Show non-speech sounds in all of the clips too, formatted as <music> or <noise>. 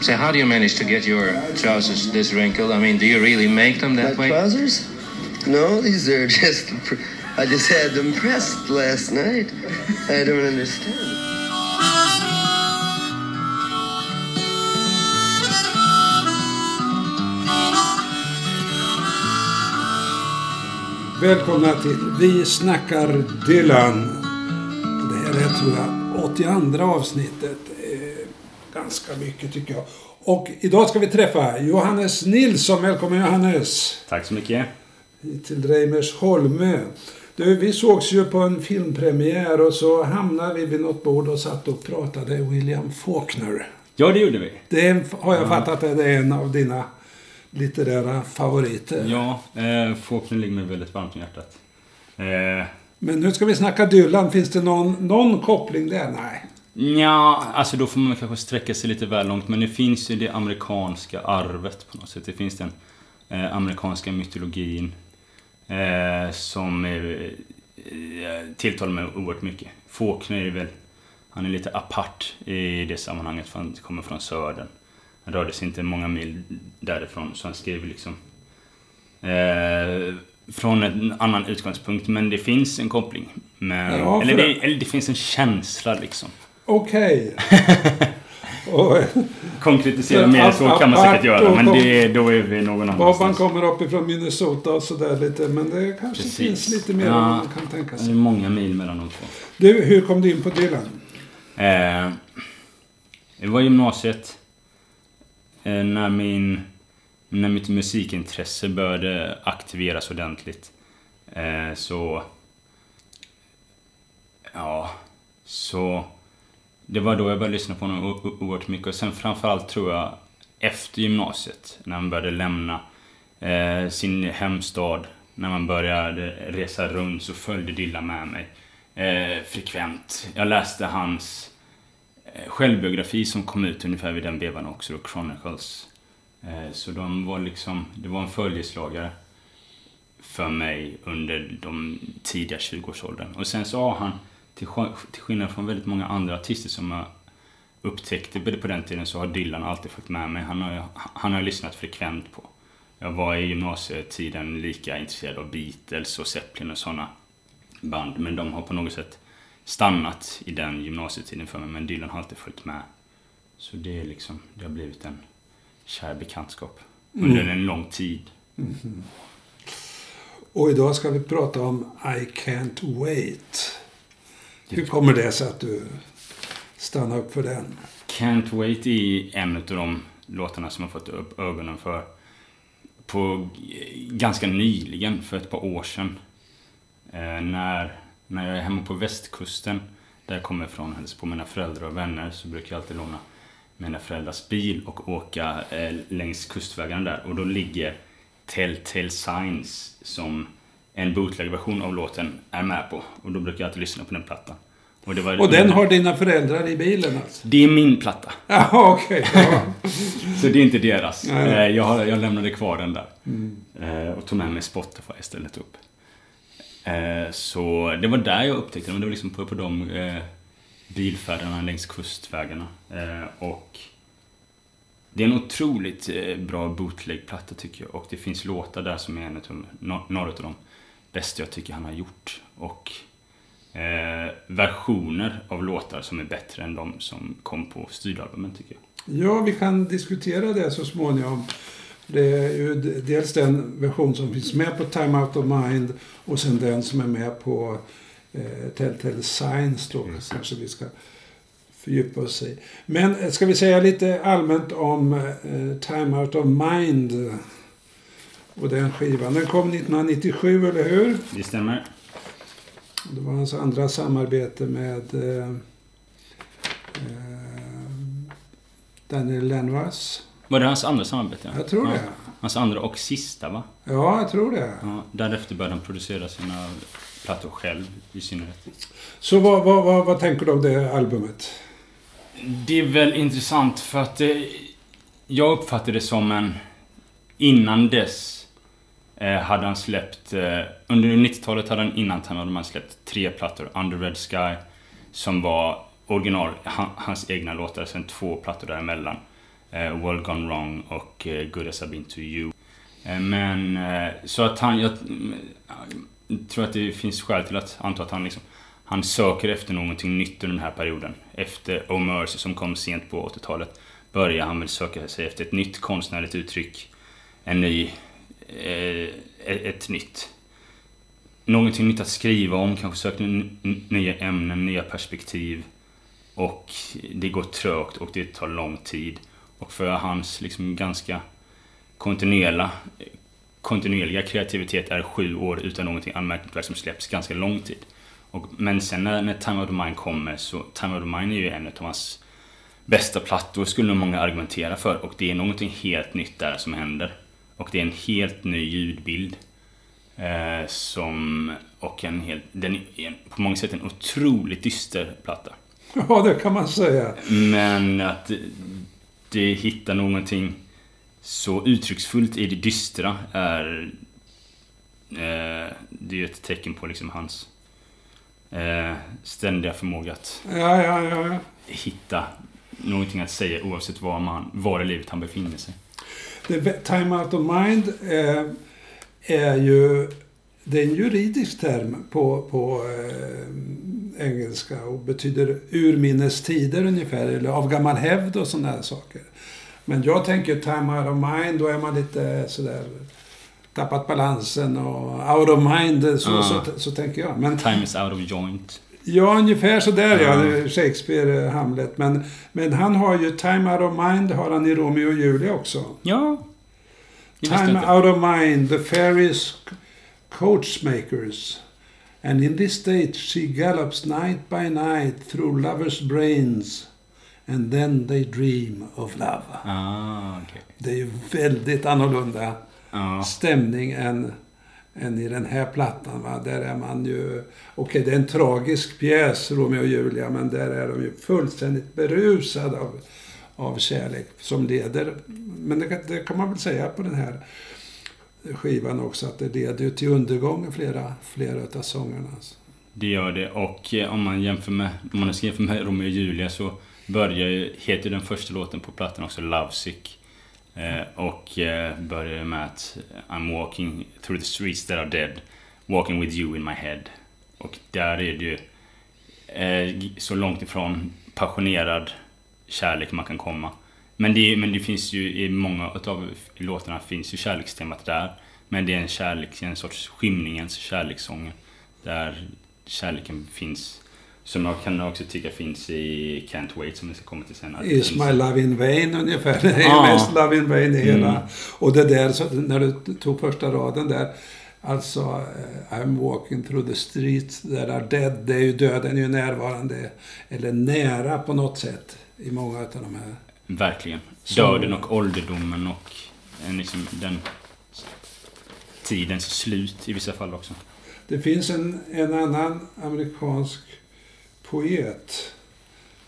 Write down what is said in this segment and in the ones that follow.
So how do you manage to get your trousers this wrinkled? I mean, do you really make them that My way? trousers? No, these are <laughs> just. pr- I just had them pressed last night. I don't understand. Välkomna till Vi snackar Dylan. Det här är tror jag 82 avsnittet. Ganska mycket tycker jag. Och idag ska vi träffa Johannes Nilsson. Välkommen Johannes. Tack så mycket. Till Reimersholme. Du, vi sågs ju på en filmpremiär och så hamnade vi vid något bord och satt och pratade William Faulkner. Ja, det gjorde vi. Det har jag fattat att det är en av dina litterära favoriter. Ja, eh, Faulkner ligger mig väldigt varmt om hjärtat. Eh, Men nu ska vi snacka Dylan. Finns det någon, någon koppling där? Nej. Ja, alltså då får man kanske sträcka sig lite väl långt. Men det finns ju det amerikanska arvet på något sätt. Det finns den eh, amerikanska mytologin. Eh, som eh, eh, tilltalar mig oerhört mycket. Faulkner är väl... Han är lite apart i det sammanhanget för han kommer från södern. Han rörde sig inte många mil därifrån så han skrev liksom eh, från en annan utgångspunkt. Men det finns en koppling. Men, Ja, eller, det, eller det finns en känsla liksom. Okej. <laughs> Och Konkretisera mer så kan man säkert göra. Men det, då är vi någon annanstans. kommer uppifrån Minnesota och sådär lite. Men det kanske Precis. finns lite mer Ja. än man kan tänka Det är sig. många mil mellan de två. Du, hur kom du in på Dylan? Eh, det var gymnasiet. Eh, när, min, när mitt musikintresse började aktiveras ordentligt. Eh, så... Ja, så... Det var då jag började lyssna på honom oerhört mycket. Och sen framförallt tror jag efter gymnasiet, när man började lämna eh, sin hemstad. När man började resa runt så följde Dilla med mig eh, frekvent. Jag läste hans eh, självbiografi som kom ut ungefär vid den vevan också, då, Chronicles. Eh, så de var liksom, det var en följeslagare för mig under de tidiga 20-årsåldern. Och sen så har han, till, till skillnad från väldigt många andra artister som jag upptäckte på den tiden, så har Dylan alltid följt med mig. Han har, han har lyssnat frekvent på. Jag var i gymnasietiden lika intresserad av Beatles och Zeppelin och sådana band. Men de har på något sätt stannat i den gymnasietiden för mig. Men Dylan har alltid följt med. Så det är liksom, det har blivit en kär bekantskap. Under en lång tid. Och idag ska vi prata om I Can't Wait. Hur kommer det sig att du stannar upp för den? Can't Wait är en av de låtarna som jag fått upp ögonen för på ganska nyligen, för ett par år sedan. Eh, när, när jag är hemma på västkusten, där jag kommer ifrån hälsar på mina föräldrar och vänner, så brukar jag alltid låna mina föräldrars bil och åka eh, längs kustvägarna där. Och då ligger Telltale Signs som en bootleg-version av låten är med på. Och då brukar jag alltid lyssna på den plattan. Och, det var Och den har dina föräldrar i bilen alltså? Det är min platta. <laughs> Jaha, okej. Ja. Så det är inte deras. Nej. Mm. Eh, Jag, har- jag lämnade kvar den där. Eh, Och tog med mig Spotify istället upp. Eh, Så det var där jag upptäckte den. Det var liksom på, på de bilfärderna längs kustvägarna. Och det är en otroligt bra bootleg-platta tycker jag. Och det finns låtar där som är en av, några av de bästa jag tycker han har gjort. Och eh, versioner av låtar som är bättre än de som kom på styralbumen tycker jag. ja, vi kan diskutera det så småningom. Det är ju dels den version som finns med på Time Out of Mind och sen den som är med på eh, Telltale Signs då. Kanske vi ska fördjupa oss i. Men eh, ska vi säga lite allmänt om eh, Time Out of Mind och den skivan. Den kom 1997, eller hur? Det stämmer. Det var hans andra samarbete med eh, eh, Daniel Lenvas. Var det hans andra samarbete? Jag tror ja. det. Hans andra och sista va? Ja, jag tror det. Ja, därefter började han producera sina plattor själv i synnerhet. Så vad, vad, vad, vad tänker du om det albumet? Det är väl intressant för att det, jag uppfattar det som en... Innan dess eh, hade han släppt... Eh, under 90-talet hade han innan Time hade man släppt tre plattor. Under Red Sky, som var original, han, hans egna låtar, sen två plattor däremellan. eh, World Gone Wrong och eh, Good As I've Been To You. Eh, men eh, så att han, jag, jag tror att det finns skäl till att anta att han liksom han söker efter någonting nytt under den här perioden. Efter Oh Mercy som kom sent på 80-talet börjar han väl söka sig efter ett nytt konstnärligt uttryck. En ny... Eh, ett nytt... Någonting nytt att skriva om, kanske söka nya ämnen, nya perspektiv. Och det går trögt och det tar lång tid. Och för hans liksom ganska kontinuerliga, kontinuerliga kreativitet är sju år utan någonting anmärkningsvärt som släpps ganska lång tid. Och, men sen när, när Time of the Mind kommer så Time of the Mind är ju en av hans bästa plattor skulle nog många argumentera för och det är någonting helt nytt där som händer. Och det är en helt ny ljudbild. Eh, som, och en helt, den är på många sätt en otroligt dyster platta. <laughs> Ja, det kan man säga. Men att det hittar någonting så uttrycksfullt i det dystra är... Eh, det är ju ett tecken på liksom hans eh, ständiga förmåga att ja, ja, ja, hitta någonting att säga oavsett var, man, var i livet han befinner sig. Time out of mind eh, är ju det är en juridisk term på, på eh, engelska och betyder urminnes tider ungefär, eller av gammal hävd och sådana här saker. Men jag tänker time out of mind, då är man lite sådär tappat balansen och out of mind, så, uh. så, så, så, tänker jag. Men, time is out of joint. Ja, ungefär sådär uh. ja. Shakespeare, Hamlet. Men, men han har ju Time Out of Mind har han i Romeo och Julia också. Ja. Time Out of Mind, The Fairies Coachmakers. And in this state she gallops night by night through lovers' brains. And then they dream of love. Ah, okay. Det är ju väldigt annorlunda ja. stämning än, än i den här plattan. Va? Där är man ju... Okej, okay, det är en tragisk pjäs, Romeo och Julia, men där är de ju fullständigt berusade av, av kärlek som leder... Men det, det kan man väl säga på den här skivan också, att det leder till undergång flera, flera av sångerna. Det gör det. Och eh, om man jämför med, om man ska jämföra med Romeo och Julia så börjar ju, heter den första låten på plattan också Lovesick. Eh, och eh, börjar med att eh, I'm walking through the streets that are dead. Walking with you in my head. Och där är det ju eh, så långt ifrån passionerad kärlek man kan komma. Men det, men det finns ju i många av låtarna finns ju kärlekstemat där. Men det är en kärlek, en sorts skymningens kärlekssång. Där kärleken finns som jag kan också tycka finns i Can't Wait som vi ska komma till senare. Is My Love In Vain ungefär. <laughs> Det är ju mest Love In Vain i hela. Mm. Och det där, så, när du tog första raden där. Alltså, uh, I'm walking through the streets that are dead. Det är ju döden är ju närvarande. Eller nära på något sätt i många av de här. Verkligen. Döden och ålderdomen och en, liksom, den tidens slut i vissa fall också. Det finns en, en annan amerikansk poet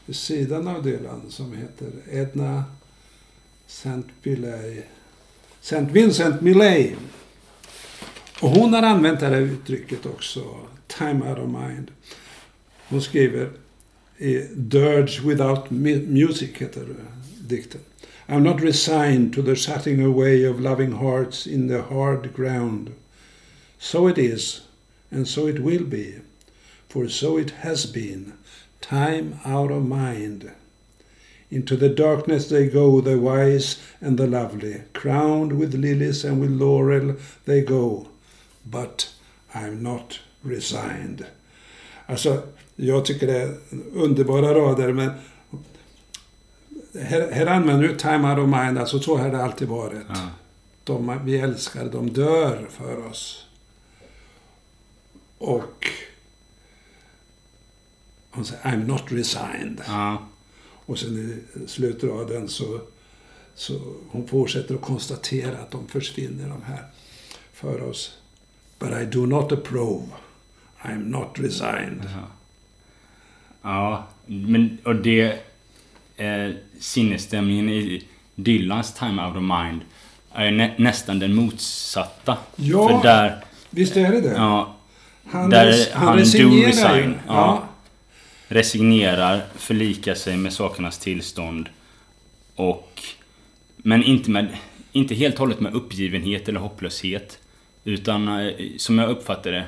vid sidan av Dylan som heter Edna Saint, Saint Vincent Millay. Och hon har använt det här uttrycket också, time out of mind. Hon skriver i Dirge without music, heter dikten. I'm not resigned to the shutting away of loving hearts in the hard ground. So it is, and so it will be for so it has been, time out of mind. Into the darkness they go, the wise and the lovely, crowned with lilies and with laurel they go, but I'm not resigned. Alltså, jag tycker det är underbara rader, men här, här använder du time out of mind, alltså så har det alltid varit. Ja. De vi älskar, de dör för oss. Och hon säger I'm not resigned. Ja. Och sen i slutraden så, så hon fortsätter att konstatera att de försvinner de här för oss. But I do not approve. I'm not resigned. Ja, ja men och det... Eh, sinnesstämningen i Dylans Time Out of Mind är nä, nästan den motsatta. Ja, För där, visst är det det. Ja, han, där han, han resignerar resign. Ja. ja resignerar, förlikar sig med sakernas tillstånd och Men inte, med, inte helt och hållet med uppgivenhet eller hopplöshet. Utan eh, som jag uppfattar det,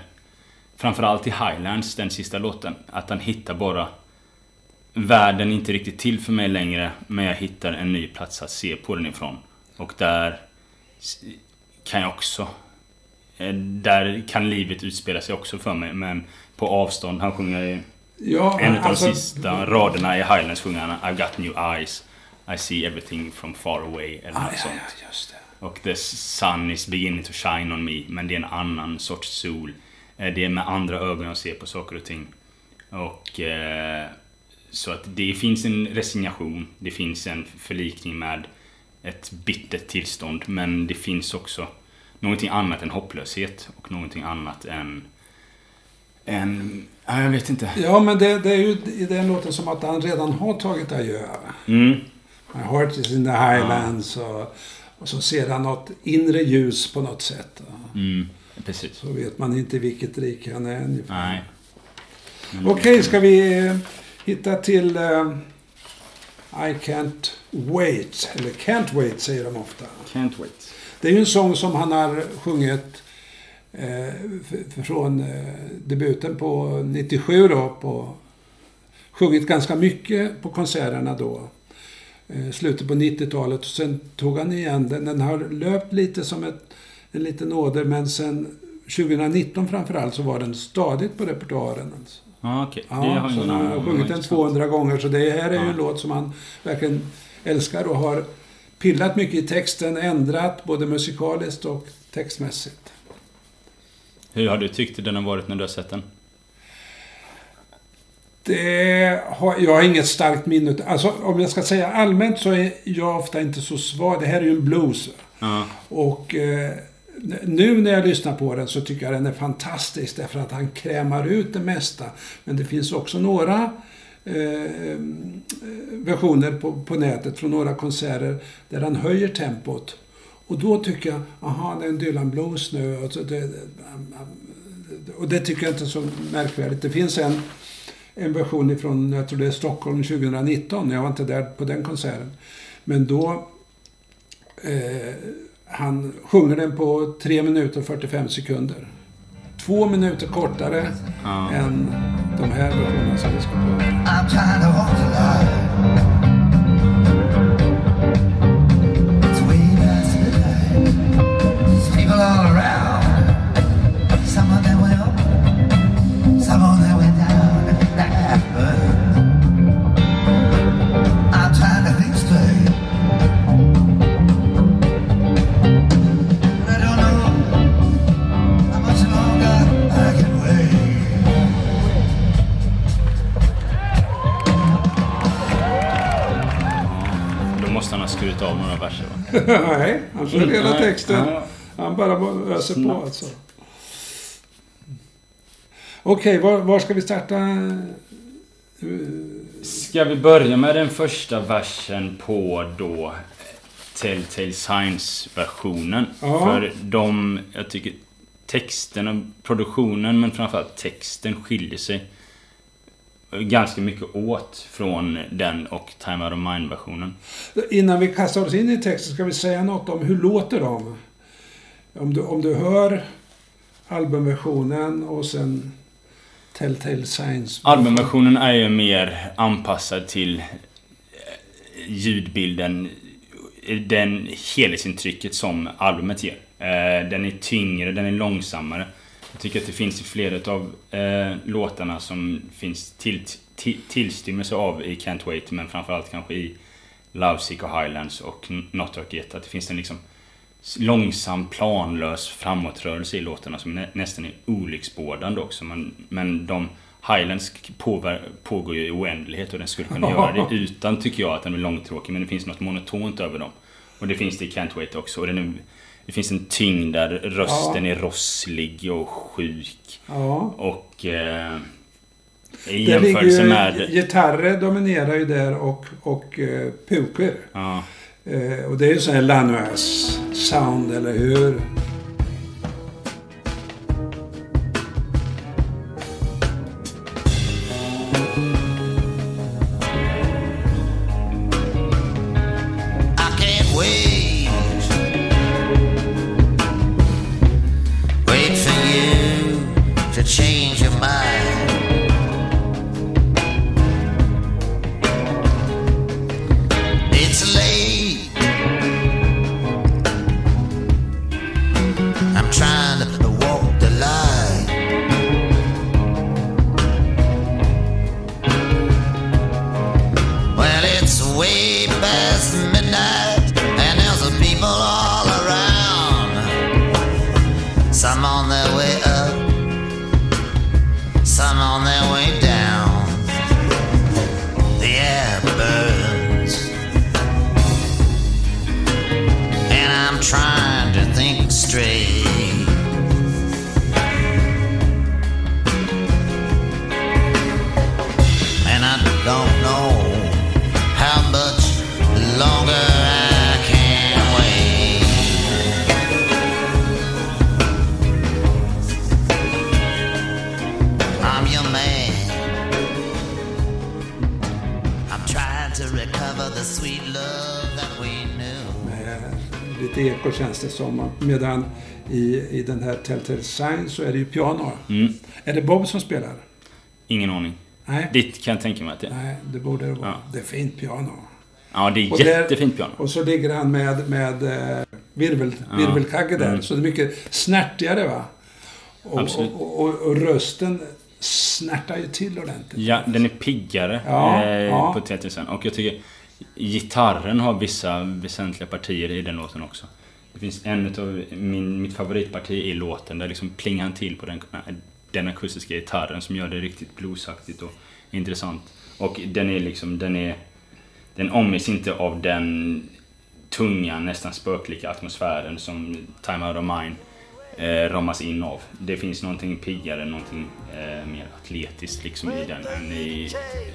framförallt i Highlands, den sista låten, att han hittar bara Världen är inte riktigt till för mig längre, men jag hittar en ny plats att se på den ifrån. Och där kan jag också... Eh, där kan livet utspela sig också för mig, men på avstånd. Han sjunger Ja, en av alltså- de sista raderna i Highlands sjunger han I've got new eyes. I see everything from far away. Eller Ah, något ja, sånt. ja, just det. Och the sun is beginning to shine on me. Men det är en annan sorts sol. Eh, Det är med andra ögon jag ser på saker och ting. Och... Eh, så att det finns en resignation. Det finns en förlikning med ett bittert tillstånd. Men det finns också någonting annat än hopplöshet. Och någonting annat än... än ja, jag vet inte. Ja, men det, det är ju i den låten som att han redan har tagit adjö. Mm. My heart is in the highlands. Och, och så ser han något inre ljus på något sätt. Mm. Precis. Så vet man inte vilket rike han är ungefär. Nej. Men- Okej, ska vi eh, hitta till eh, I can't wait. Eller can't wait säger de ofta. Can't wait. Det är ju en sång som han har sjungit eh, från eh, debuten på 97 då. På, sjungit ganska mycket på konserterna då. Eh, slutet på 90-talet och sen tog han igen den. Den har löpt lite som ett, en liten åder men sen 2019 framförallt så var den stadigt på repertoaren. Alltså. Ja, okej. Det Ja, så ingen han har sjungit den 200 gånger så det här är ju Ja. en låt som han verkligen älskar och har pillat mycket i texten, ändrat både musikaliskt och textmässigt. Hur har du tyckt den har varit när du har sett den? Det har, jag har inget starkt minne. Alltså om jag ska säga allmänt så är jag ofta inte så svag. Det här är ju en blues. Ja. Och eh, nu när jag lyssnar på den så tycker jag den är fantastisk därför att han krämar ut det mesta. Men det finns också några eh, versioner på, på nätet från några konserter där han höjer tempot. Och då tycker jag, aha, det är en Dylan Blues nu. Alltså det, och det tycker jag inte är så märkvärdigt. Det finns en, en version ifrån, jag tror det är Stockholm 2019. Jag var inte där på den konserten. Men då Eh, han sjunger den på 3 minuter och 45 sekunder. Två minuter kortare Ja. än de här versionerna som vi ska prata <laughs> Nej, han kör hela texten. Han bara öser på alltså. Okej, var, var ska vi starta? Ska vi börja med den första versen på då Telltale Signs-versionen? Ja. För de, jag tycker texten och produktionen, men framförallt texten skiljer sig ganska mycket åt från den och Time Out of Mind-versionen. Innan vi kastar oss in i texten ska vi säga något om hur låter de? Om du, om du hör albumversionen och sen Telltale Signs. Albumversionen är ju mer anpassad till eh, ljudbilden, den helhetsintrycket som albumet ger. Eh, Den är tyngre, den är långsammare. Jag tycker att det finns i flera av eh, låtarna som finns till, till, tillstymmelse av i Can't Wait, men framförallt kanske i Lovesick och Highlands och Not Rock Yet. Att det finns en liksom långsam, planlös framåtrörelse i låtarna som nä, nästan är olycksbådande också. Men, men de Highlands påver, pågår ju i oändlighet och den skulle kunna göra det <laughs> utan, tycker jag, att den är långtråkig. Men det finns något monotont över dem. Och det finns det i Can't Wait också. Och den är, det finns en tyngd där rösten Ja. är rosslig och sjuk. Ja. Och... Eh, I Det ligger jämförelse ju, med... Gitarrer dominerar ju där och, och eh, puker. Ja, Eh, och det är ju sån här Lanois sound, eller hur? Telltale Sign så är det ju piano. Mm. Är det Bob som spelar? Ingen aning. Nej. Ditt kan jag tänka mig att det är. Nej, det borde det vara. Ja. Det är fint piano. Ja, det är Och där- jättefint piano. Och så ligger han med, med eh, virvel, Ja. virvelkagge där. Mm. Så det är mycket snärtigare va? Och, Absolut. och, och, och rösten snärtar ju till ordentligt. Ja, den är piggare Ja, eh, ja. på 30 sen. Och jag tycker gitarren har vissa väsentliga partier i den låten också. Det finns en av min, mitt favoritparti i låten där liksom plingar han till på den, den akustiska gitarren som gör det riktigt bluesaktigt och intressant. Och den är liksom, den är... Den omges inte av den tunga, nästan spöklika atmosfären som Time Out of Mind eh, ramas in av. Det finns någonting piggare, någonting eh, mer atletiskt liksom i den än i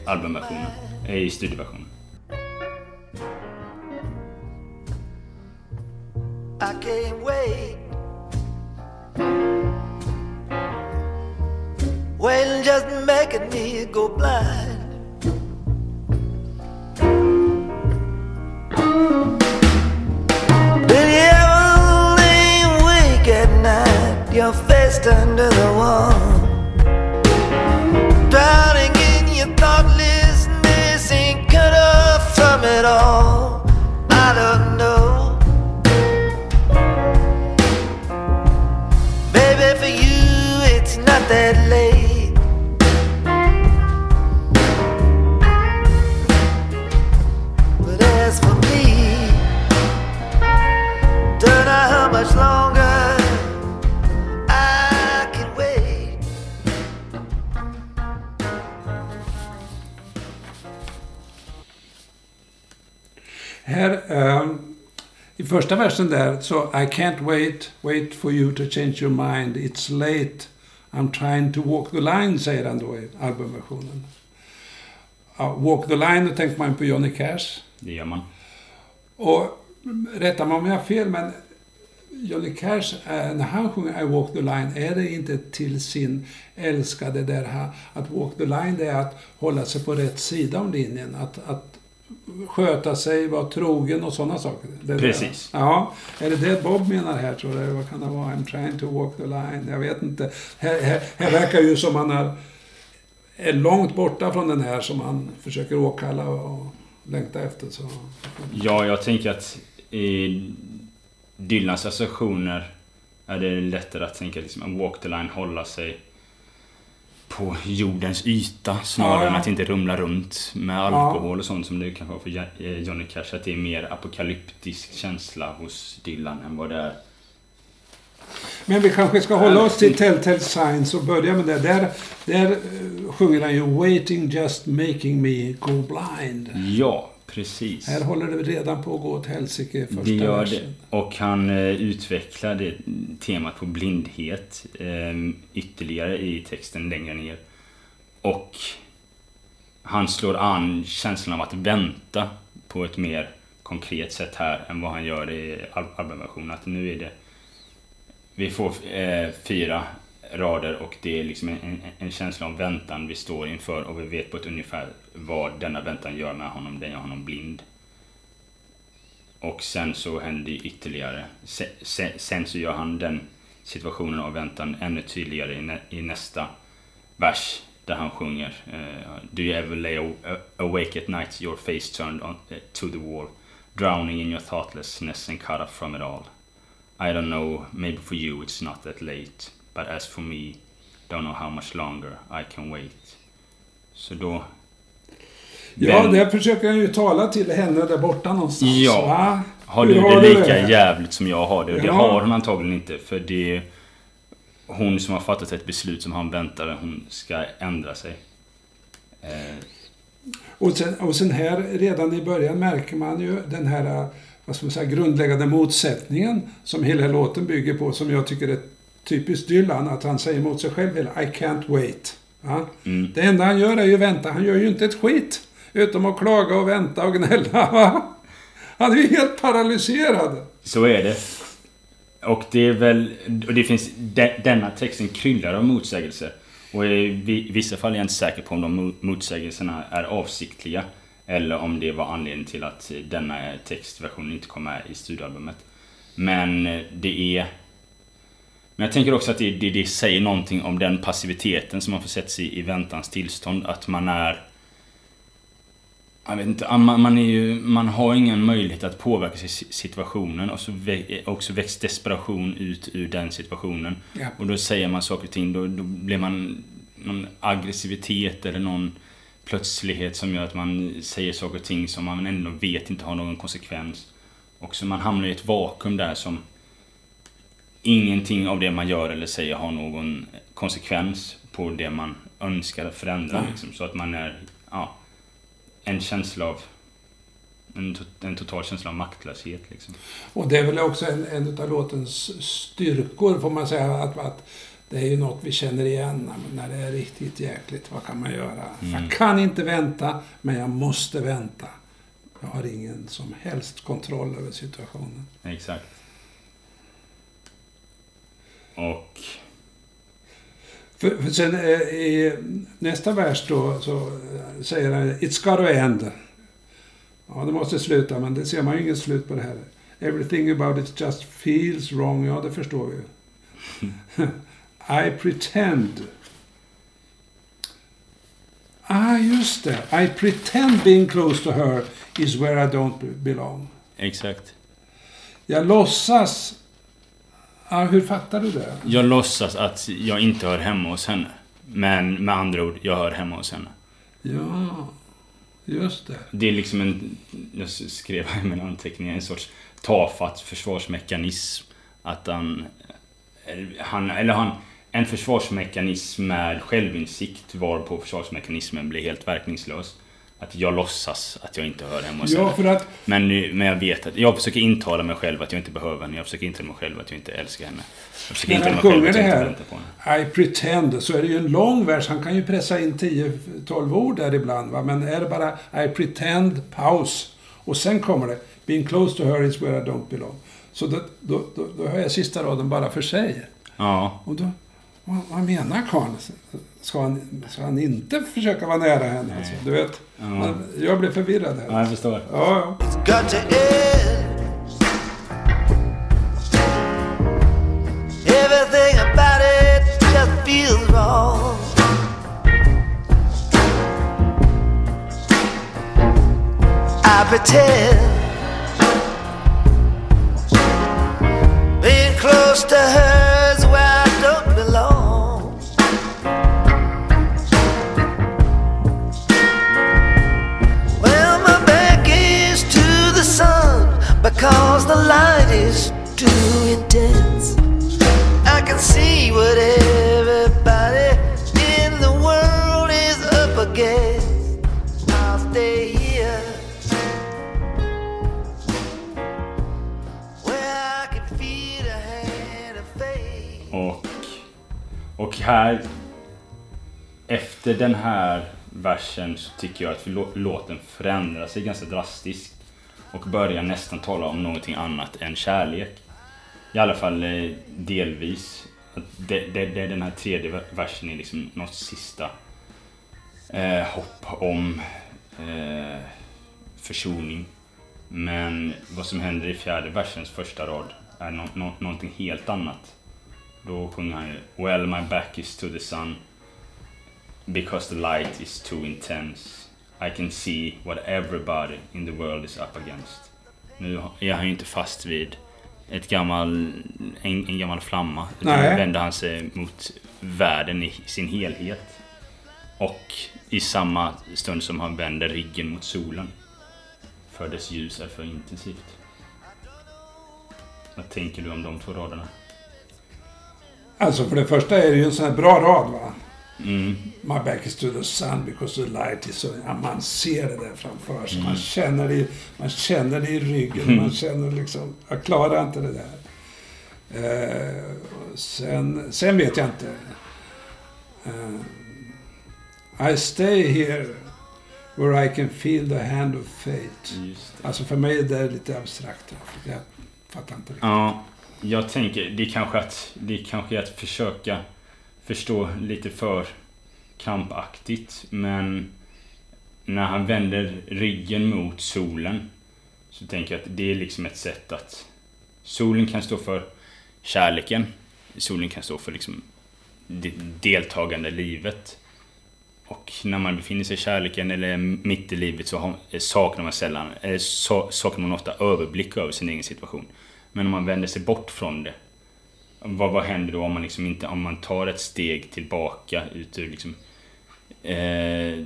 albumversionen, eh, i studioversionen. I can't wait. Waiting just making me go blind. Been ever lay awake at night, your face to the wall. Drowning in your thoughtlessness, ain't cut off from it all. I don't that late. But as for me, don't know how much longer I can wait. Här, ehm, i första versen där, så I can't wait, wait for you to change your mind, it's late, I'm trying to walk the line, säger han då i albumversionen. Ja, walk the line, då tänker man på Johnny Cash. Det gör man. Och rätta mig om jag har fel, men Johnny Cash, eh, när han sjunger I walk the line, är det inte till sin älskade där han, att walk the line, det är att hålla sig på rätt sida om linjen. Att, att sköta sig, vara trogen och sådana saker. Det Precis. Det. Ja, är det det Bob menar här tror du? Vad kan det vara? I'm trying to walk the line. Jag vet inte. Här, här, här verkar ju som han är, är långt borta från den här som han försöker åkalla och längta efter. Så. Ja, jag tänker att i Dylans associationer är det lättare att tänka liksom walk the line, hålla sig på jordens yta snarare än att inte rumla runt med alkohol och sånt som det kanske var för eh, Johnny Cash. Att det är mer apokalyptisk känsla hos Dylan än vad det är. Men vi kanske ska hålla oss till Telltale Signs och börja med det. Där, där eh, sjunger han ju Waiting just making me go blind. Ja, precis. Här håller det redan på att gå åt helsike första Det gör det. versen. Och han eh, utvecklar det temat på blindhet eh, ytterligare i texten längre ner. Och han slår an känslan av att vänta på ett mer konkret sätt här än vad han gör i al- albumversionen. Att nu är det... Vi får eh, fyra rader och det är liksom en, en, en känsla av väntan vi står inför och vi vet på ett ungefär vad denna väntan gör med honom. Den gör honom blind. Och sen så händer det ytterligare. Sen, sen, så gör han den situationen och väntan ännu tydligare i, nä, i nästa vers där han sjunger eh, Do you ever lay awake at night your face turned on, eh, to the wall drowning in your thoughtlessness and cut off from it all I don't know, maybe for you it's not that late but as for me don't know how much longer I can wait Så då Ja, Vem- där försöker han ju tala till henne där borta någonstans. Ja. Va? Har du har det lika det? jävligt som jag har det? Och det Ja. har hon antagligen inte för det är hon som har fattat ett beslut som han väntar hon ska ändra sig. Eh, Och sen, och sen här, redan i början märker man ju den här vad ska man säga, grundläggande motsättningen som hela låten bygger på, som jag tycker är typiskt Dylan, att han säger mot sig själv hela I can't wait. Va? Mm. Det enda han gör är ju vänta. Han gör ju inte ett skit. Utom att klaga och vänta och gnälla. Va? Han är ju helt paralyserad. Så är det. Och det är väl... Och det finns... De, denna texten kryllar av motsägelser. Och i vi- vissa fall är jag inte säker på om de mo- motsägelserna är avsiktliga. Eller om det var anledningen till att denna textversion inte kom med i studioalbumet. Men det är... Men jag tänker också att det, det, det säger någonting om den passiviteten som man sig i, i väntans tillstånd. Att man är... Jag vet inte, man, man, är ju, man har ingen möjlighet att påverka si- situationen och så vä- också väcks desperation ut ur den situationen. Ja. Och då säger man saker och ting, då, då blir man någon aggressivitet eller någon plötslighet som gör att man säger saker och ting som man ändå vet inte har någon konsekvens. Och så man hamnar i ett vakuum där som ingenting av det man gör eller säger har någon konsekvens på det man önskar förändra. Nej. Liksom, så att man är, ja, en känsla av en, en total känsla av maktlöshet liksom. Och det är väl också en, en av låtens styrkor, får man säga. Att, att det är ju något vi känner igen när det är riktigt jäkligt. Vad kan man göra? Jag kan inte vänta, men jag måste vänta. Jag har ingen som helst kontroll över situationen. Exakt. Och För, för sen eh, i nästa vers då så eh, säger han It's got to end. Ja, det måste sluta, men det ser man ju inget slut på det här. Everything about it just feels wrong. Ja, det förstår vi ju. <laughs> I pretend. Ah, just det. I pretend being close to her is where I don't be- belong. exakt. Jag låtsas... Ah, hur fattar du det? Jag låtsas att jag inte hör hemma hos henne. Men med andra ord, jag hör hemma hos henne. Ja, just det. Det är liksom en, jag skrev i mina anteckningar, en sorts tafatt försvarsmekanism. Att han, han eller han, en försvarsmekanism med självinsikt varpå försvarsmekanismen blir helt verkningslös. Att jag låtsas att jag inte hör hemma hos Ja, för att Men, men jag vet att jag försöker intala mig själv att jag inte behöver henne. Jag försöker intala mig själv att jag inte älskar henne. Jag försöker När intala mig själv att det jag inte väntar på henne. I pretend, så är det ju en lång vers. Han kan ju pressa in 10-12 ord där ibland. Va? Men är det bara I pretend, paus. Och sen kommer det Being close to her is where I don't belong. Så då, då, då, då hör jag sista raden bara för sig. Ja, Och då, vad, vad menar karln? Ska han, ska han inte försöka vara nära henne? Alltså, du vet, man, jag blir förvirrad här. ja jag förstår. Ja, ja. got to end. Everything about it just feels wrong. I pretend being close to her I can see what everybody in the world is up against. I'll stay here where I can feel hand of faith. Och, och här... Efter den här versen så tycker jag att låten förändrar sig ganska drastiskt. Och börjar nästan tala om någonting annat än kärlek. I alla fall eh, delvis. Det, det, det, den här tredje versen är liksom något sista eh, hopp om eh, försoning. Men vad som händer i fjärde versens första rad är no, no, någonting helt annat. Då sjunger han ju Well my back is to the sun Because the light is too intense I can see what everybody in the world is up against. Nu är han ju inte fast vid ett gammal, en, en gammal flamma. Utan Nej. nu vänder han sig mot världen i sin helhet. Och i samma stund som han vänder ryggen mot solen. För dess ljus är för intensivt. Vad tänker du om de två raderna? Alltså för det första är det ju en sån här bra rad va. Mm. My back is to the sun because the light is so... Ja, man ser det där framför sig. Mm. Man, känner det, man känner det i ryggen. Man känner liksom... Jag klarar inte det där. Eh, sen, sen vet jag inte. Eh, I stay here where I can feel the hand of fate. Alltså för mig är det lite abstrakt. Jag fattar inte riktigt. Ja, jag tänker det är kanske att, det är kanske att försöka förstå lite för krampaktigt. Men när han vänder ryggen mot solen så tänker jag att det är liksom ett sätt att solen kan stå för kärleken. Solen kan stå för liksom det deltagande livet. Och när man befinner sig i kärleken eller mitt i livet så har, saknar man sällan, eh, saknar man ofta överblick över sin egen situation. Men om man vänder sig bort från det. Vad, vad händer då om man liksom inte, om man tar ett steg tillbaka ut ur liksom eh,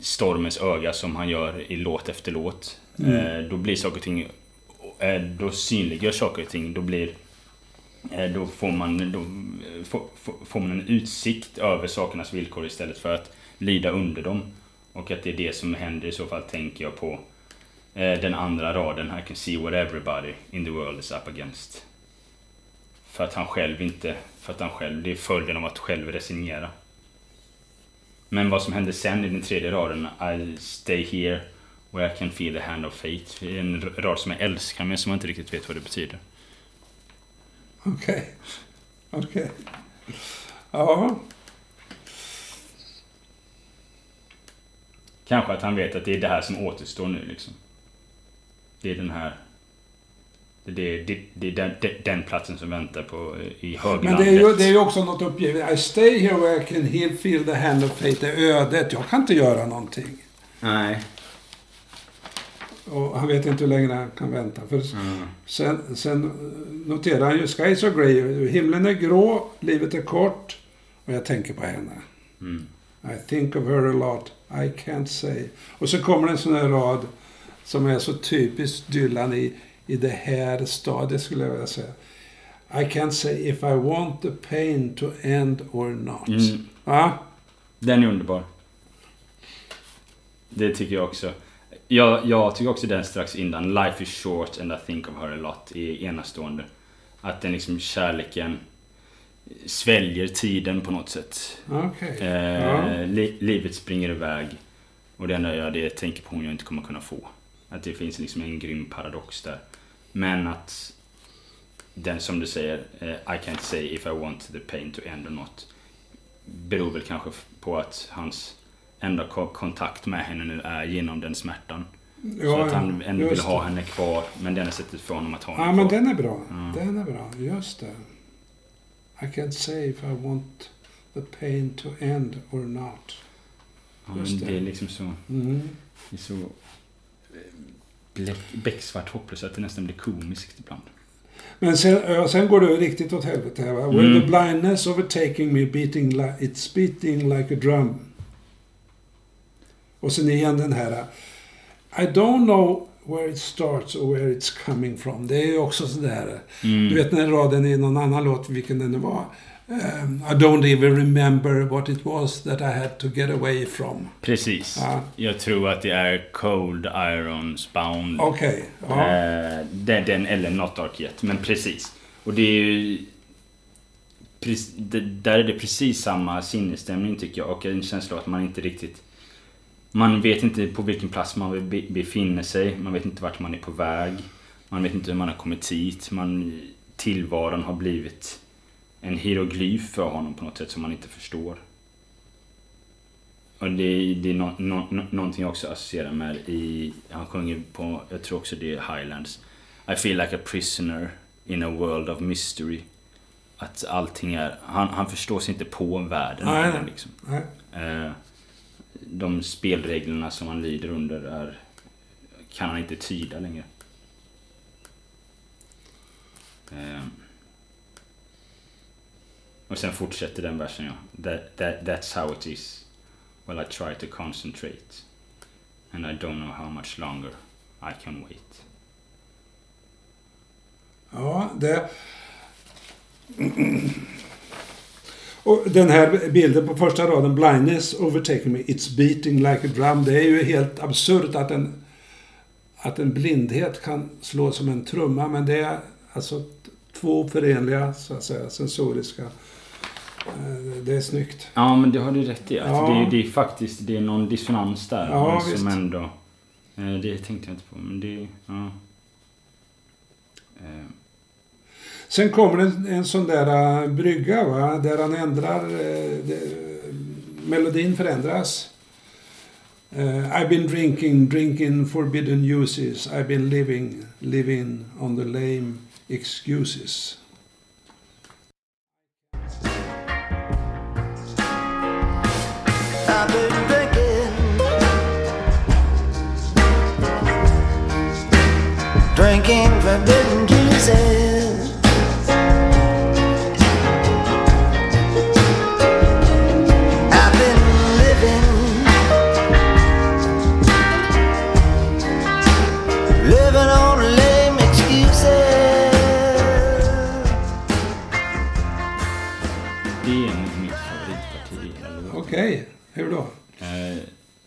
stormens öga som han gör i låt efter låt. Eh, då blir saker och ting, eh, då synliggör saker och ting, då blir eh, då får man, då eh, får, får- får man en utsikt över sakernas villkor istället för att lida under dem. Och att det är det som händer i så fall tänker jag på eh, den andra raden. I can see what everybody in the world is up against. För att han själv inte, för att han själv, det är följden av att själv resignera. Men vad som händer sen i den tredje raden, I stay here where I can feel the hand of fate. Det är en rad som jag älskar men som jag inte riktigt vet vad det betyder. Okej. Okej. Ja. Kanske att han vet att det är det här som återstår nu liksom. Det är den här... Det är, det, det är den, den, platsen som väntar på eh, i höglandet. Men det är, ju, det är ju också något uppgivet. I stay here where I can heal, feel the hand of fate. Det är ödet. Jag kan inte göra någonting. Nej. Och han vet inte hur länge han kan vänta. För Mm. sen, sen noterar han ju Skies are grey. Himlen är grå, livet är kort. Och jag tänker på henne. Mm. I think of her a lot. I can't say. Och så kommer en sån här rad som är så typiskt Dylan i, i det här stadiet skulle jag vilja säga. I can't say if I want the pain to end or not. Mm. Ja, Den är underbar. Det tycker jag också. Jag, jag tycker också den strax innan. Life is short and I think of her a lot. är enastående. Att den liksom kärleken sväljer tiden på något sätt. okej. Eh, Ja. li, livet springer iväg. Och det enda jag det jag tänker på hon jag inte kommer kunna få. Att det finns liksom en grym paradox där. Men att den som du säger, eh, I can't say if I want the pain to end or not. Beror väl kanske på att hans enda ko- kontakt med henne nu är genom den smärtan. så Ja, att han ändå vill ha henne kvar. Men det enda sättet för honom att ha henne Ja, men kvar. den är bra. Ja. Den är bra. Just det. I can't say if I want the pain to end or not. ja, just men det. det är liksom så... Mm. Det är så becksvart hopplöst att det nästan blir komiskt ibland. Men sen, sen går det riktigt åt helvete här va. Mm. the blindness overtaking me beating li- it's beating like a drum. Och sen igen den här. I don't know where it starts or where it's coming from. Det är ju också sådär. Mm. Du vet den raden i någon annan låt, vilken den nu var. Um, I don't even remember what it was that I had to get away from. Precis. Ja. Jag tror att det är Cold Irons Bound. Okej. ja. Eh, den, den eller Not Dark Yet. Men precis. Och det är ju... Precis, det, där är det precis samma sinnesstämning tycker jag. Och en känsla av att man inte riktigt... Man vet inte på vilken plats man be, befinner sig. Man vet inte vart man är på väg. Man vet inte hur man har kommit hit. Man, tillvaron har blivit en hieroglyf för honom på något sätt som man inte förstår. Och det, är- det är no, no, no, någonting jag också associerar med i... Han sjunger på, jag tror också det är Highlands. I feel like a prisoner in a world of mystery. att allting är... Han, han förstår sig inte på världen. Nej. Liksom. Nej. Eh, de spelreglerna som han lider under är, kan han inte tyda längre. Eh, och sen fortsätter den versen ja. That, that, that's how it is. Well I try to concentrate. And I don't know how much longer I can wait. Ja, det... <clears throat> Och den här bilden på första raden, Blindness overtaking me, it's beating like a drum. Det är ju helt absurt att en, att en blindhet kan slå som en trumma. Men det är alltså två förenliga, så att säga, sensoriska. Eh, Det är snyggt. Ja men det har du rätt i. Att Ja. det, det är faktiskt det är någon dissonans där. Ja, som visst. ändå... eh, Det tänkte jag inte på. Men det... Ja. Sen kommer en, en sån där eh, brygga va, där han ändrar, eh, det, melodin förändras. Uh, I've been drinking, drinking forbidden uses. I've been living, living on the lame excuses. Drinking forbidden juices.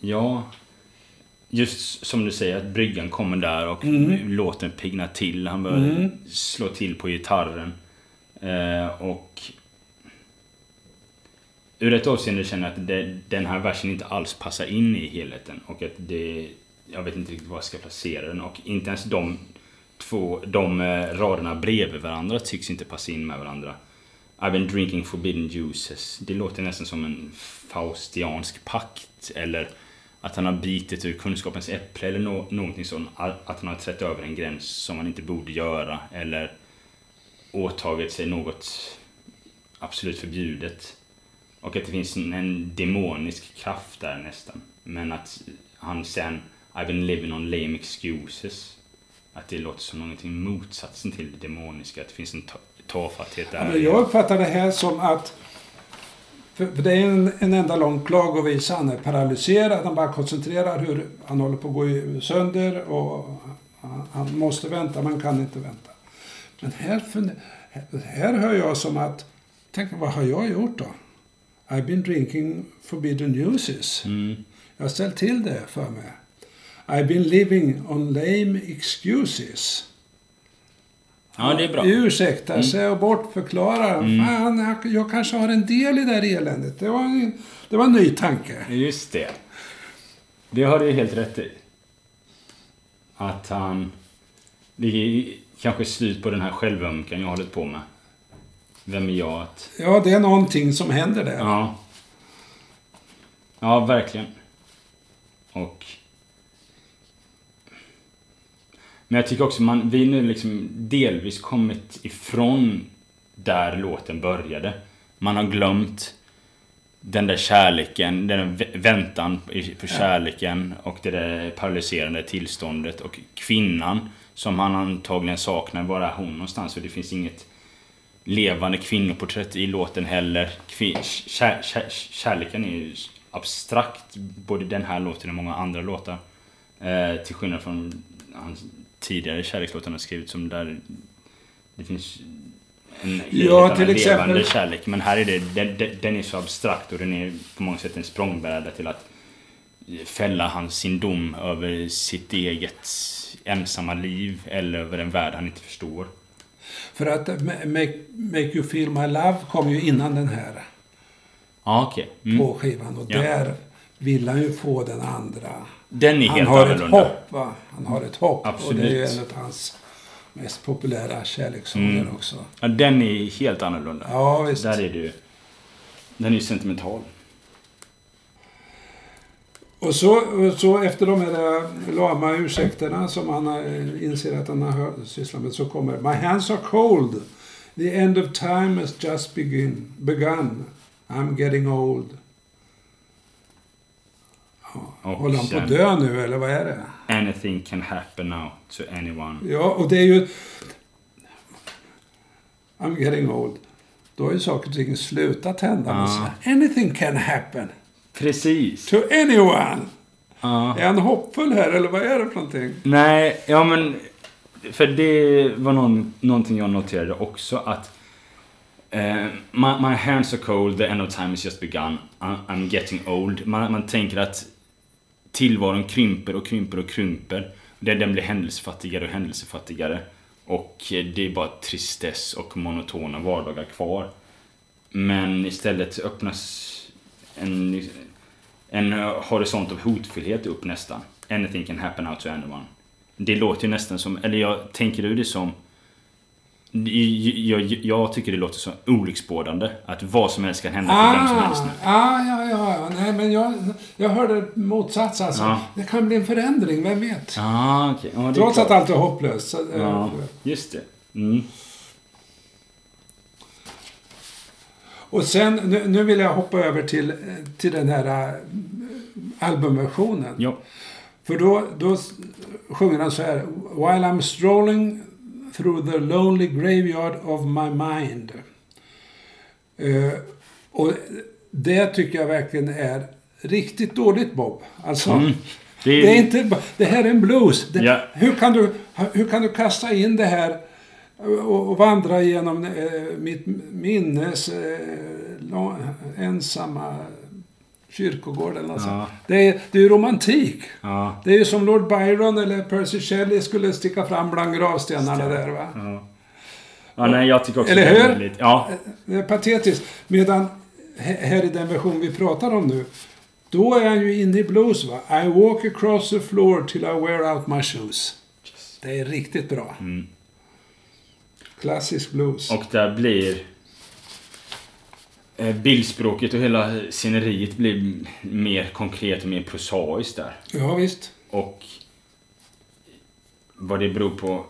Ja, just som du säger att bryggan kommer där och Mm. låten piggnar till. Han börjar slå till på gitarren. Eh, och ur ett avseende känner jag att det, den här versen inte alls passar in i helheten. Och att det, jag vet inte riktigt var jag ska placera den. Och inte ens de två, de eh, raderna bredvid varandra tycks inte passa in med varandra. I've been drinking forbidden juices. Det låter nästan som en faustiansk pakt. Eller att han har bitit ur kunskapens äpple eller no någonting sånt. Att han har trätt över en gräns som han inte borde göra. Eller åtagit sig något absolut förbjudet. Och att det finns en, demonisk kraft där nästan. Men att han sen I've been living on lame excuses. Att det låter som någonting motsatsen till det demoniska. Att det finns en tafatthet där. Jag uppfattar det här som att... För, för det är en, en enda lång klagovisa. Han är paralyserad. Han bara koncentrerar hur han håller på att gå sönder. Och han, han måste vänta, men kan inte vänta. Men här, här hör jag som att... Tänk, vad har jag gjort då? I've been drinking forbidden uses. Mm. Jag har ställt till det för mig. I've been living on lame excuses. Ja, det är bra. Mm. Ursäktar sig och bortförklarar. Fan, jag, jag kanske har en del i det här eländet. Det var en, det var en ny tanke. Just det. Det har du helt rätt i. Att han... Det är kanske slut på den här självömkan jag har hållit på med. Vem är jag att... Ja, det är någonting som händer där. Ja. Ja, verkligen. Och... Men jag tycker också man, vi nu liksom delvis kommit ifrån där låten började. Man har glömt den där kärleken, den där vä- väntan på kärleken och det där paralyserande tillståndet och kvinnan som han antagligen saknar. Var är hon någonstans? För det finns inget levande kvinnoporträtt i låten heller. Kvi- kär, kär, kärleken är ju abstrakt, både den här låten och många andra låtar. Eh, till skillnad från hans tidigare kärlekslåtar han har skrivit som där det finns en Ja, till exempel- levande kärlek. Men här är det, den, den- är så abstrakt och den är på många sätt en språngbräda till att fälla hans sin dom över sitt eget ensamma liv eller över en värld han inte förstår. För att Ma- make, make You Feel My Love kom ju innan den här Ja, okej. Mm. på skivan. Och Ja. där vill han ju få den andra. Den är Han helt har ett annorlunda. hopp, va? Han har ett hopp. Och Absolut. det är ju en av hans mest populära kärlekssånger Mm. också. Ja, den är helt annorlunda. Ja, visst. Där är det ju... Den är ju sentimental. Och så, och så efter de här eh, lama ursäkterna som han eh, inser att han har sysslat med så kommer My hands are cold. The end of time has just begin, begun. I'm getting old. Och Håller han på att dö nu eller vad är det? Anything can happen now to anyone. Ja, och det är ju... I'm getting old. Då har ju saker och ting slutat hända. Ja. Anything can happen Precis. to anyone. Ja. Är han hoppfull här eller vad är det för någonting? Nej, ja men... För det var någon, någonting jag noterade också att eh, my, my hands are cold, the end of time has just begun, I, I'm getting old. Man, man tänker att tillvaron krymper och krymper och krymper. Den blir händelsefattigare och händelsefattigare. Och eh, det är bara tristess och monotona vardagar kvar. Men istället öppnas en, en horisont av hotfullhet upp nästan. Anything can happen out to anyone. Det låter ju nästan som, eller jag tänker du det som jag, jag, tycker det låter så olycksbådande. Att vad som helst kan hända för vem som helst nu. ah, ja, ja, ja. Nej, men jag, jag hörde motsats alltså. Ja. Det kan bli en förändring, vem vet? Ah, det är Trots att allt är hopplöst. Så, eh, Ja, just det. Mm. Och sen, nu, nu vill jag hoppa över till, eh, till den här eh, albumversionen. Ja. För då, då sjunger han så här. While I'm strolling through the lonely graveyard of my mind. Eh, och det tycker jag verkligen är riktigt dåligt Bob. Alltså, Mm. Det är, det, är inte, det här är en blues. Det, Ja. hur, kan du, hur kan du kasta in det här och, och vandra genom eh, mitt minnes eh, lång, ensamma kyrkogård eller något sånt. Ja. Det är, det är ju romantik. Ja. Det är ju som Lord Byron eller Percy Shelley skulle sticka fram bland gravstenarna där va. Ja. ja, nej jag tycker också Eller det är hur? väldigt... Ja. Det är patetiskt. Medan här i den version vi pratar om nu. Då är han ju inne i blues va. I walk across the floor till I wear out my shoes. Det är riktigt bra. Mm. Klassisk blues. Och där blir... eh, Bildspråket och hela sceneriet blir mer konkret och mer prosaiskt där. Ja visst. Och vad det beror på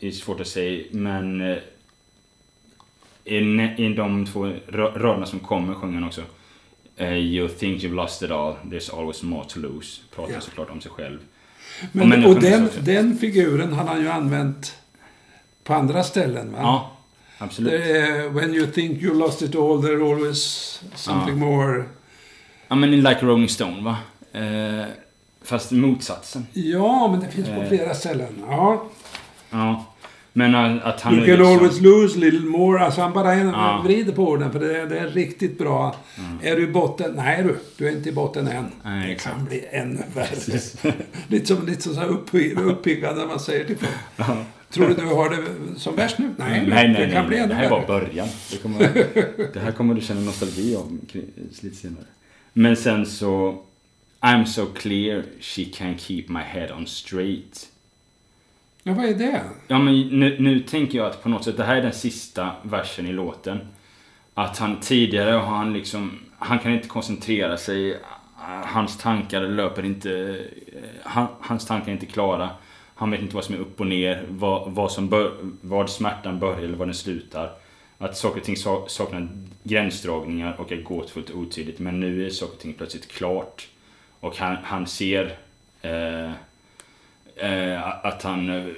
är svårt att säga, men eh, i, i de två raderna som kommer sjunger han också eh, You think you've lost it all, there's always more to lose. Pratar Ja. såklart om sig själv. Men, och är den, den figuren har han ju använt på andra ställen va. Ja, absolut. Är, when you think you lost it all, there's always something more. Ja men Like Rolling Stone va? Eh, fast motsatsen. Ja, men det finns på Eh. flera ställen. Ja. Ja. Men att han You är can liksom- always lose a little more. Alltså han bara en, Ja. vrider på orden för det, det är riktigt bra. Är du i botten? Nej du, du är inte i botten än. Nej, det exakt. kan bli ännu värre. <laughs> lite som, lite som så här uppi- uppiggande man säger till folk. Tror du du har det som värst nu? Nej, Nej, nej, det nej. kan bli nej. Det här värre. början. Det, kommer, <laughs> det här kommer du känna nostalgi om kring- lite senare. Men sen så... I'm so clear she can keep my head on straight. Ja, vad är det? Ja, men nu, nu tänker jag att på något sätt, det här är den sista versen i låten. Att han tidigare har han liksom... Han kan inte koncentrera sig. Hans tankar löper inte... eh, Han, hans tankar är inte klara. Han vet inte vad som är upp och ner. Vad, vad, som bör, vad smärtan börjar eller var den slutar. Att saker och ting saknar gränsdragningar och är gåtfullt och otydligt. Men nu är saker och ting plötsligt klart. Och han, han ser... Eh, eh, att han... Eh,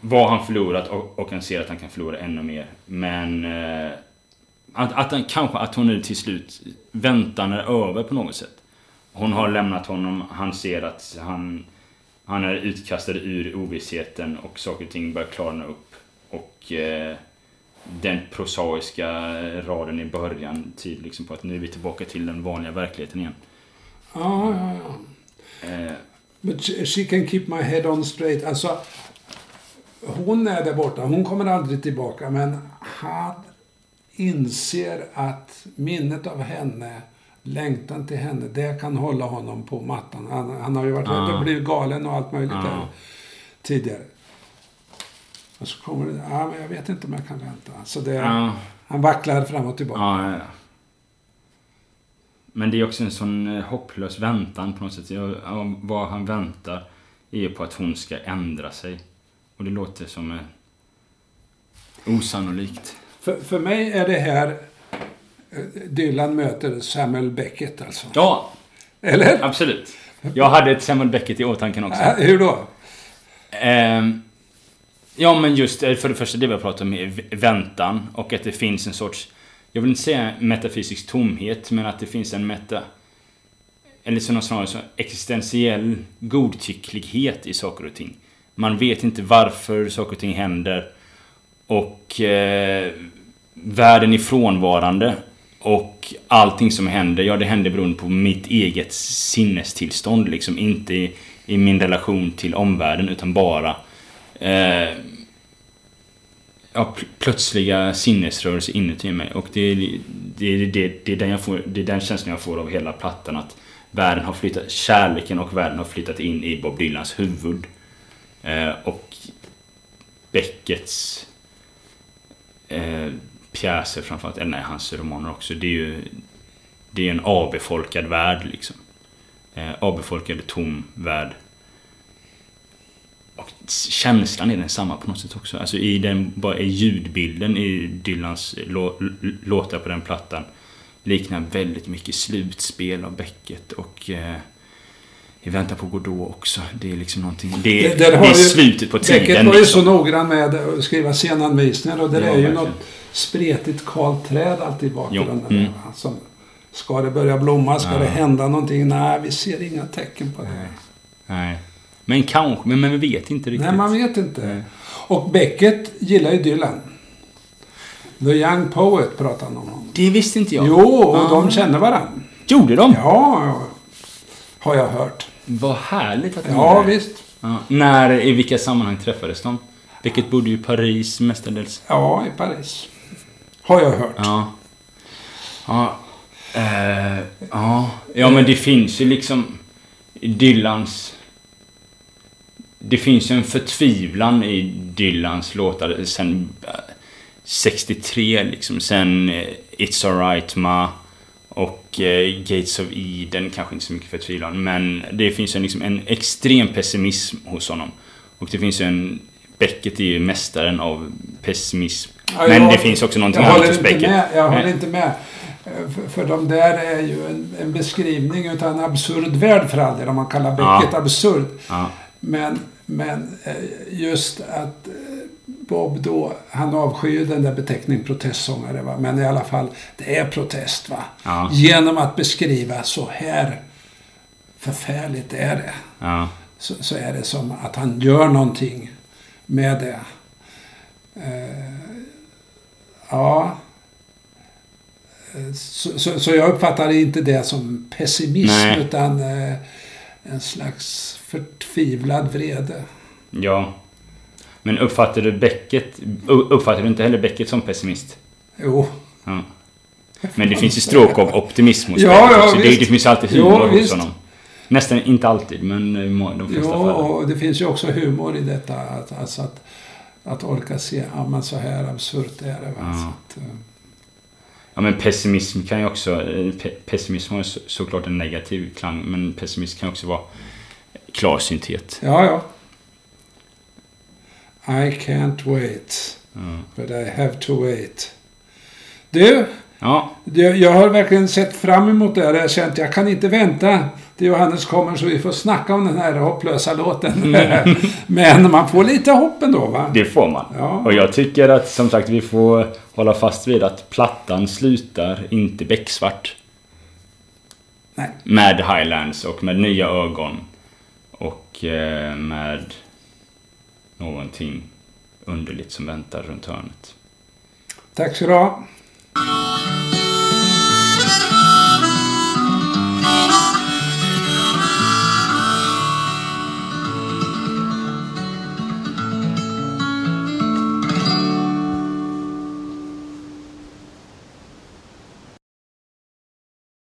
vad han förlorat och, och han ser att han kan förlora ännu mer. Men... Eh, att, att han, kanske att hon nu till slut... Väntan är över på något sätt. Hon har lämnat honom. Han ser att han... Han är utkastad ur ovissheten och saker och ting börjar klarna upp. Och... Eh, den prosaiska raden i början tyder liksom på att nu är vi tillbaka till den vanliga verkligheten igen. Ja, ja, ja. Eh, But she, she can keep my head on straight. Alltså, hon är där borta. Hon kommer aldrig tillbaka. Men han inser att minnet av henne, längtan till henne, det kan hålla honom på mattan. Han, han har ju varit rädd Ja. och blivit galen och allt möjligt Ja. där tidigare. Och så kommer det, ja men jag vet inte om jag kan vänta. Så det, ja. Han vacklar fram och tillbaka. Ja, ja. Men det är också en sån eh, hopplös väntan på något sätt. Vad han väntar är ju på att hon ska ändra sig. Och det låter som... eh, Osannolikt. För, för mig är det här Dylan möter Samuel Beckett alltså. Ja, Eller? absolut. Jag hade ett Samuel Beckett i åtanke också. Hur då? Ehm, ja, men just eh, för det första det vi har pratat om är väntan och att det finns en sorts, jag vill inte säga metafysisk tomhet, men att det finns en meta... Eller så snarare så existentiell godtycklighet i saker och ting. Man vet inte varför saker och ting händer. Och eh, världen är frånvarande. Och allting som händer, ja det händer beroende på mitt eget sinnestillstånd liksom. Inte i, i min relation till omvärlden utan bara eh, ja, plötsliga sinnesrörelser inuti mig. Och det, är- det, det, det, är den jag får, det är den känslan jag får av hela plattan. Att världen har flyttat, kärleken och världen har flyttat in i Bob Dylans huvud. Eh, och Beckets eh, pjäser framförallt, eller nej, hans romaner också. Det är ju det är en avbefolkad värld liksom. Eh, avbefolkad, tom värld. Och känslan är densamma på något sätt också. Alltså i den, bara i ljudbilden i Dylans låtar på den plattan liknar väldigt mycket slutspel av Beckett och eh, i väntan på Godot också. Det är liksom någonting... Det, är- Det- det har är slutet på Beckett tiden. var ju liksom. så noggrann med att skriva scenanvisningar och det Ja, är ju verkligen. något spretigt kalt träd alltid i bakgrunden. Mm. Som, ska det börja blomma? Ska Ja. det hända någonting? Nej, vi ser inga tecken på det. Nej. Nej. Men kanske, men, men vi vet inte riktigt. Nej, man vet inte. Nej. Och Beckett gillar ju Dylan. The Young Poet pratar han om. Det visste inte jag. Jo, och Ah. de känner varandra. Gjorde de? Ja, ja, har jag hört. Vad härligt att de Ja, det. visst. Ja. När, i vilka sammanhang träffades de? Vilket bodde ju i Paris mestadels. Ja, i Paris. Har jag hört. Ja. Ja. Eh, ja. Ja, men det finns ju liksom Dylans... Det finns ju en förtvivlan i Dylans låtar sen eh, 63 liksom. Sen eh, It's alright ma och eh, Gates of Eden kanske inte så mycket förtvivlan. Men det finns en, liksom, en extrem pessimism hos honom. Och det finns ju en... Beckett är ju mästaren av pessimism. Ja, men jag- det finns också någonting annat hos Beckett. med. Jag håller inte med. Eh, För, för de där är ju en, en beskrivning utav en absurd värld för all del. Om man kallar Beckett Ja. absurd. Ja. Men, men eh, just att eh, Bob då, han avskyr den där beteckningen protestsångare. Va? Men i alla fall, det är protest. va? Ja. Genom att beskriva så här förfärligt är det. Ja. Så, så är det som att han gör någonting med det. Eh, ja. Eh, Så, så, så jag uppfattar inte det som pessimism Nej. utan eh, en slags förtvivlad vrede. ja. Men uppfattar du Beckett... Uppfattar du inte heller Beckett som pessimist? Jo, Ja. Men det finns ju stråk av optimism hos Ja, ja. Det, det finns alltid Jo, humor hos visst. honom. Nästan, inte alltid, men i må- de flesta jo, fall. och det finns ju också humor i detta. Att, alltså att, att orka se, ja men så här absurt är det. Ja. Att, eh, Ja, men pessimism kan ju också... eh, pe- Pessimism har ju så, såklart en negativ klang, men pessimism kan också vara klarsynthet. ja, ja. I can't wait. Ja. But I have to wait. Du, Ja, jag, jag har verkligen sett fram emot det här. Jag har känt jag kan inte vänta till Johannes kommer så vi får snacka om den här hopplösa låten. <laughs> Men man får lite hopp ändå va? det får man. Ja. Och jag tycker att som sagt vi får hålla fast vid att plattan slutar inte becksvart. Nej. Med Highlands och med nya ögon. Och eh, med någonting underligt som väntar runt hörnet. Tack så du ha.